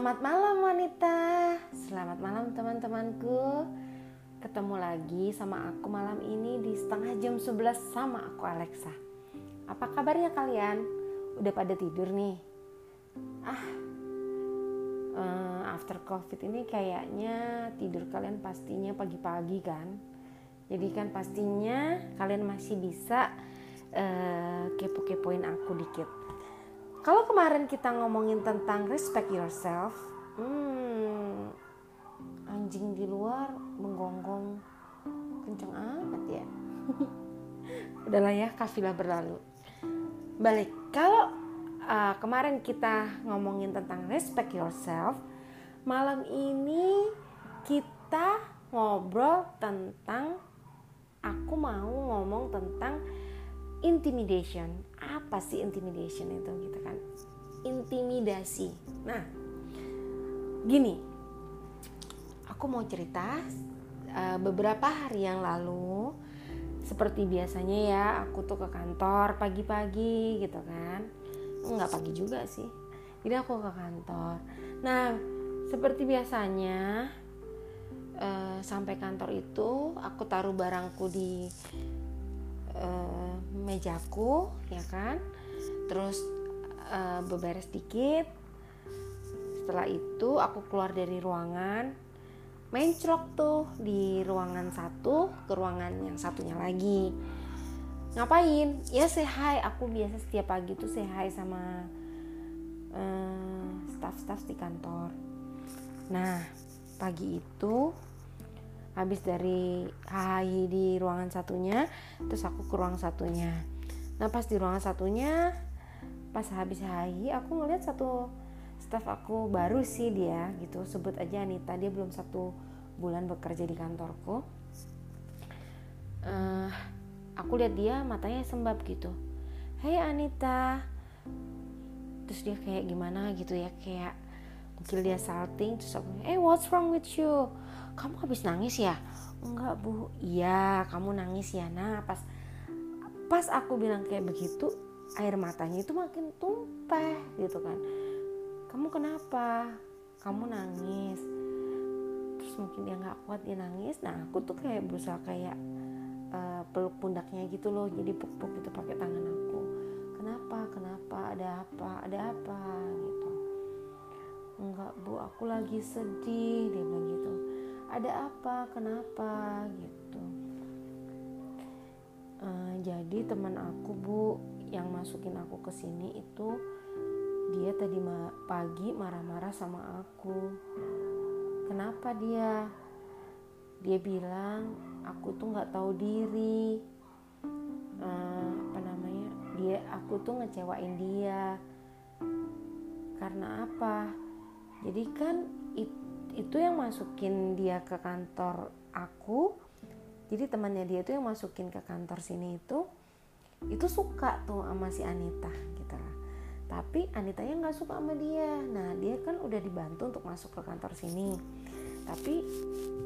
Selamat malam wanita. Selamat malam teman-temanku. Ketemu lagi sama aku malam ini di setengah jam 11 sama aku Alexa. Apa kabarnya kalian? Udah pada tidur nih? Ah, uh, after covid ini kayaknya tidur kalian pastinya pagi-pagi kan? Jadi kan pastinya kalian masih bisa uh, kepo-kepoin aku dikit kalau kemarin kita ngomongin tentang respect yourself, hmm, anjing di luar menggonggong kenceng amat ya. Udahlah ya, kafilah berlalu. Balik, kalau uh, kemarin kita ngomongin tentang respect yourself, malam ini kita ngobrol tentang aku mau ngomong tentang intimidation apa sih intimidation itu gitu kan? Intimidasi. Nah gini. Aku mau cerita uh, beberapa hari yang lalu seperti biasanya ya aku tuh ke kantor pagi-pagi gitu kan. Nggak pagi juga sih. Jadi aku ke kantor. Nah seperti biasanya uh, sampai kantor itu aku taruh barangku di uh, mejaku ya kan? Terus uh, beberes dikit. Setelah itu aku keluar dari ruangan. Menclok tuh di ruangan satu ke ruangan yang satunya lagi. Ngapain? Ya say aku biasa setiap pagi tuh say sama uh, staff-staff di kantor. Nah pagi itu habis dari HI di ruangan satunya terus aku ke ruang satunya. Nah pas di ruangan satunya pas habis HI aku ngeliat satu staff aku baru sih dia gitu. Sebut aja Anita dia belum satu bulan bekerja di kantorku. Uh, aku lihat dia matanya sembab gitu. Hey Anita. Terus dia kayak gimana gitu ya kayak mungkin dia salting terus aku eh what's wrong with you kamu habis nangis ya? Enggak bu. Iya kamu nangis ya nah pas pas aku bilang kayak begitu air matanya itu makin tumpah gitu kan. Kamu kenapa? Kamu nangis. Terus mungkin dia nggak kuat dia nangis. Nah aku tuh kayak berusaha kayak uh, peluk pundaknya gitu loh. Jadi puk-puk gitu pakai tangan aku. Kenapa? Kenapa? Ada apa? Ada apa? Gitu. Enggak bu. Aku lagi sedih dia bilang gitu ada apa? Kenapa? gitu. Uh, jadi teman aku bu yang masukin aku ke sini itu dia tadi ma pagi marah-marah sama aku. Kenapa dia? Dia bilang aku tuh nggak tahu diri. Uh, apa namanya? Dia aku tuh ngecewain dia. Karena apa? Jadi kan itu itu yang masukin dia ke kantor aku. Jadi temannya dia itu yang masukin ke kantor sini itu itu suka tuh sama si Anita gitu. Lah tapi Anita yang nggak suka sama dia. Nah dia kan udah dibantu untuk masuk ke kantor sini. Tapi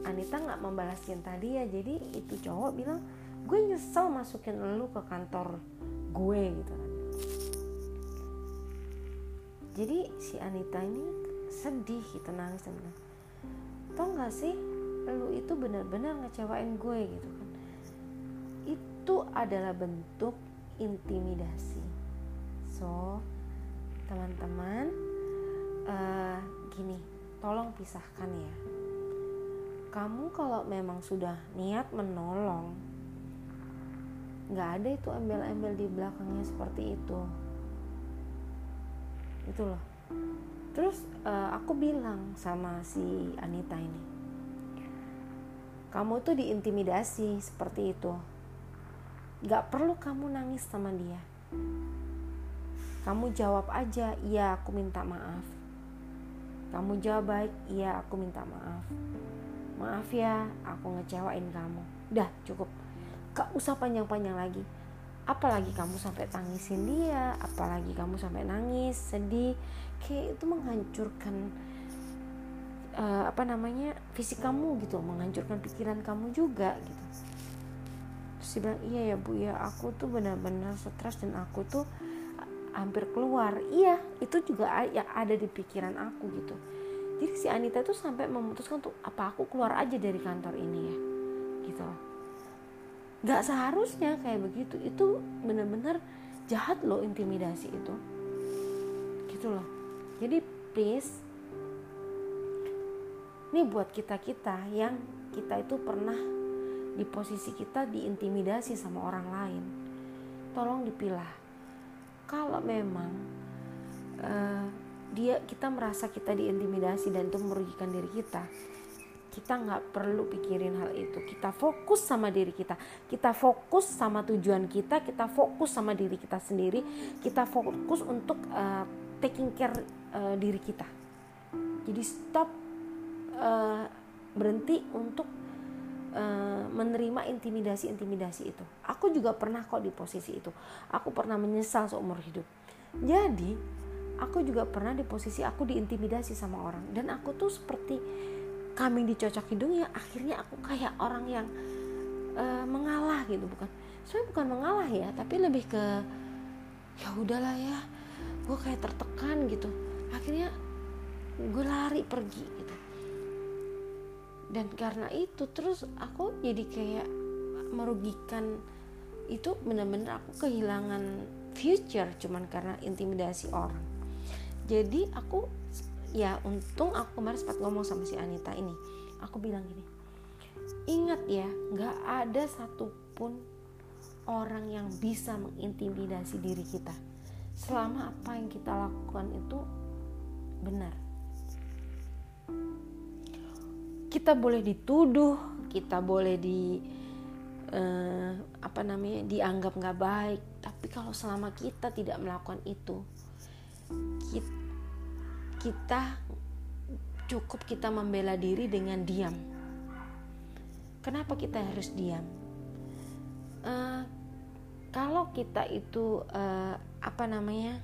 Anita nggak membalas cinta dia. Jadi itu cowok bilang gue nyesel masukin lu ke kantor gue gitu kan. Jadi si Anita ini sedih gitu nangis nangis tau gak sih lu itu benar-benar ngecewain gue gitu kan. Itu adalah bentuk intimidasi. So teman-teman uh, gini tolong pisahkan ya. Kamu kalau memang sudah niat menolong nggak ada itu embel-embel di belakangnya seperti itu. Itu loh terus uh, aku bilang sama si Anita ini kamu tuh diintimidasi seperti itu. Gak perlu kamu nangis sama dia. Kamu jawab aja iya aku minta maaf kamu jawab baik iya aku minta maaf maaf ya aku ngecewain kamu. Udah cukup. Gak usah panjang-panjang lagi apalagi kamu sampai tangisin dia apalagi kamu sampai nangis sedih. Kayak itu menghancurkan uh, apa namanya fisik kamu gitu menghancurkan pikiran kamu juga gitu. Terus dia bilang iya ya bu ya aku tuh benar-benar stres dan aku tuh hampir keluar. Iya itu juga ya ada di pikiran aku gitu. Jadi si Anita tuh sampai memutuskan tuh apa aku keluar aja dari kantor ini ya? Gitu nggak seharusnya kayak begitu. Itu bener-bener jahat loh intimidasi itu. Gitu loh. Jadi please ini buat kita kita yang kita itu pernah di posisi kita diintimidasi sama orang lain. Tolong dipilah. Kalau memang uh, dia kita merasa kita diintimidasi dan itu merugikan diri kita kita nggak perlu pikirin hal itu. Kita fokus sama diri kita. Kita fokus sama tujuan kita kita fokus sama diri kita sendiri. Kita fokus untuk uh, taking care uh, diri kita. Jadi stop uh, berhenti untuk uh, menerima intimidasi-intimidasi itu. Aku juga pernah kok di posisi itu. Aku pernah menyesal seumur hidup. Jadi aku juga pernah di posisi aku diintimidasi sama orang. Dan aku tuh seperti kambing dicocok hidung ya akhirnya aku kayak orang yang uh, mengalah gitu bukan. Sebenarnya bukan mengalah ya tapi lebih ke ya udahlah ya gue kayak tertekan gitu. Akhirnya gue lari pergi gitu. Dan karena itu terus aku jadi kayak merugikan itu benar-benar aku kehilangan future cuman karena intimidasi orang. Jadi aku ya untung aku kemarin sempat ngomong sama si Anita ini. Aku bilang gini ingat ya nggak ada satupun orang yang bisa mengintimidasi diri kita. Selama apa yang kita lakukan itu benar. Kita boleh dituduh kita boleh di eh, apa namanya dianggap nggak baik. Tapi kalau selama kita tidak melakukan itu kita kita cukup kita membela diri dengan diam. Kenapa kita harus diam? Uh, kalau kita itu uh, apa namanya?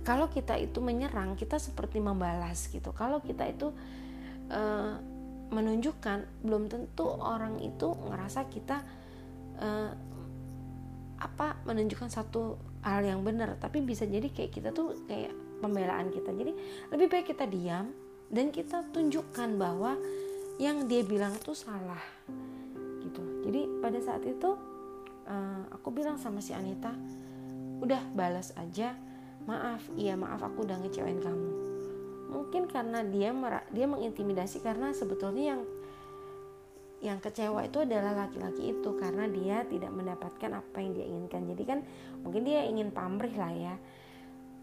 Kalau kita itu menyerang, kita seperti membalas gitu. Kalau kita itu uh, menunjukkan, belum tentu orang itu ngerasa kita uh, apa menunjukkan satu hal yang benar. Tapi bisa jadi kayak kita tuh kayak pembelaan kita. Jadi lebih baik kita diam dan kita tunjukkan bahwa yang dia bilang itu salah gitu. Jadi pada saat itu uh, aku bilang sama si Anita udah balas aja. Maaf iya maaf aku udah ngecewain kamu. Mungkin karena dia dia mengintimidasi karena sebetulnya yang yang kecewa itu adalah laki-laki itu karena dia tidak mendapatkan apa yang dia inginkan. Jadi kan mungkin dia ingin pamrih lah ya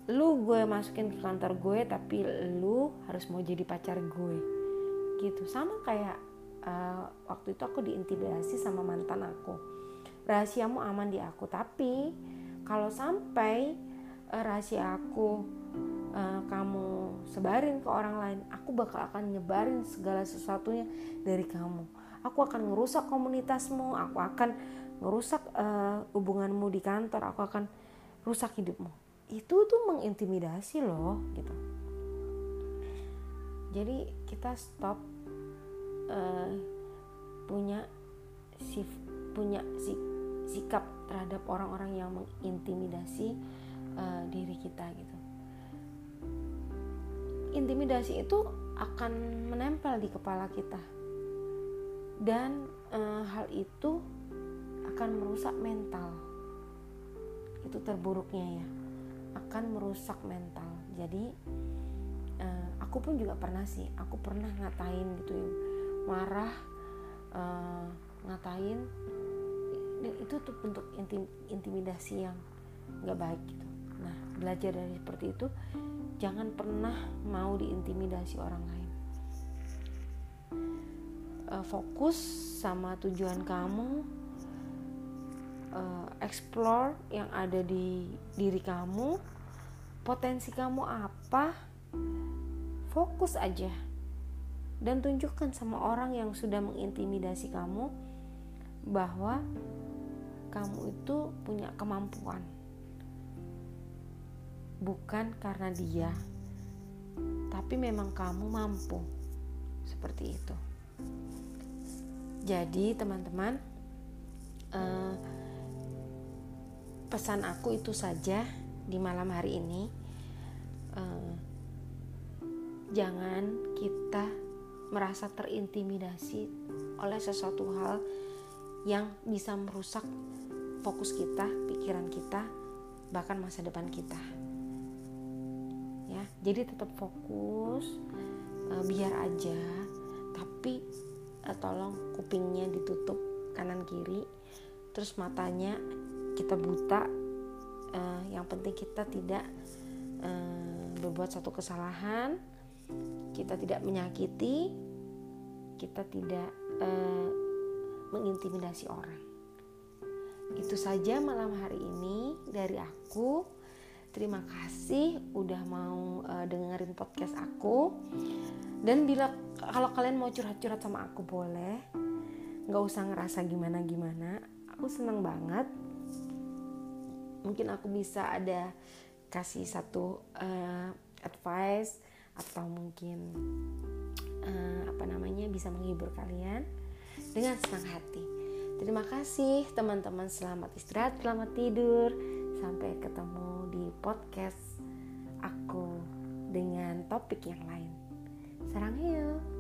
lu gue masukin ke kantor gue tapi lu harus mau jadi pacar gue. Gitu. Sama kayak uh, waktu itu aku diintimidasi sama mantan aku. Rahasiamu aman di aku tapi kalau sampai uh, rahasia aku uh, kamu sebarin ke orang lain aku bakal akan nyebarin segala sesuatunya dari kamu. Aku akan ngerusak komunitasmu aku akan ngerusak uh, hubunganmu di kantor aku akan rusak hidupmu itu tuh mengintimidasi loh gitu. Jadi kita stop uh, punya sif punya si, sikap terhadap orang-orang yang mengintimidasi uh, diri kita gitu. Intimidasi itu akan menempel di kepala kita. Dan uh, hal itu akan merusak mental. Itu terburuknya ya akan merusak mental. Jadi uh, aku pun juga pernah sih aku pernah ngatain gitu ya marah uh, ngatain itu tuh bentuk intim, intimidasi yang nggak baik gitu. Nah belajar dari seperti itu jangan pernah mau diintimidasi orang lain. Uh, fokus sama tujuan kamu uh, explore yang ada di diri kamu potensi kamu apa fokus aja. Dan tunjukkan sama orang yang sudah mengintimidasi kamu bahwa kamu itu punya kemampuan. Bukan karena dia tapi memang kamu mampu. Seperti itu. Jadi teman-teman uh, pesan aku itu saja di malam hari ini uh, jangan kita merasa terintimidasi oleh sesuatu hal yang bisa merusak fokus kita, pikiran kita, bahkan masa depan kita. Ya, jadi tetap fokus, uh, biar aja, tapi uh, tolong kupingnya ditutup kanan kiri, terus matanya kita buta. Uh, yang penting kita tidak uh, berbuat satu kesalahan kita tidak menyakiti, kita tidak uh, mengintimidasi orang. Itu saja malam hari ini dari aku. Terima kasih udah mau uh, dengerin podcast aku. Dan bila kalau kalian mau curhat-curhat sama aku boleh, nggak usah ngerasa gimana-gimana. Aku seneng banget. Mungkin aku bisa ada kasih satu uh, advice atau mungkin uh, apa namanya bisa menghibur kalian dengan senang hati. Terima kasih teman-teman selamat istirahat, selamat tidur. Sampai ketemu di podcast aku dengan topik yang lain. Sarang hiu.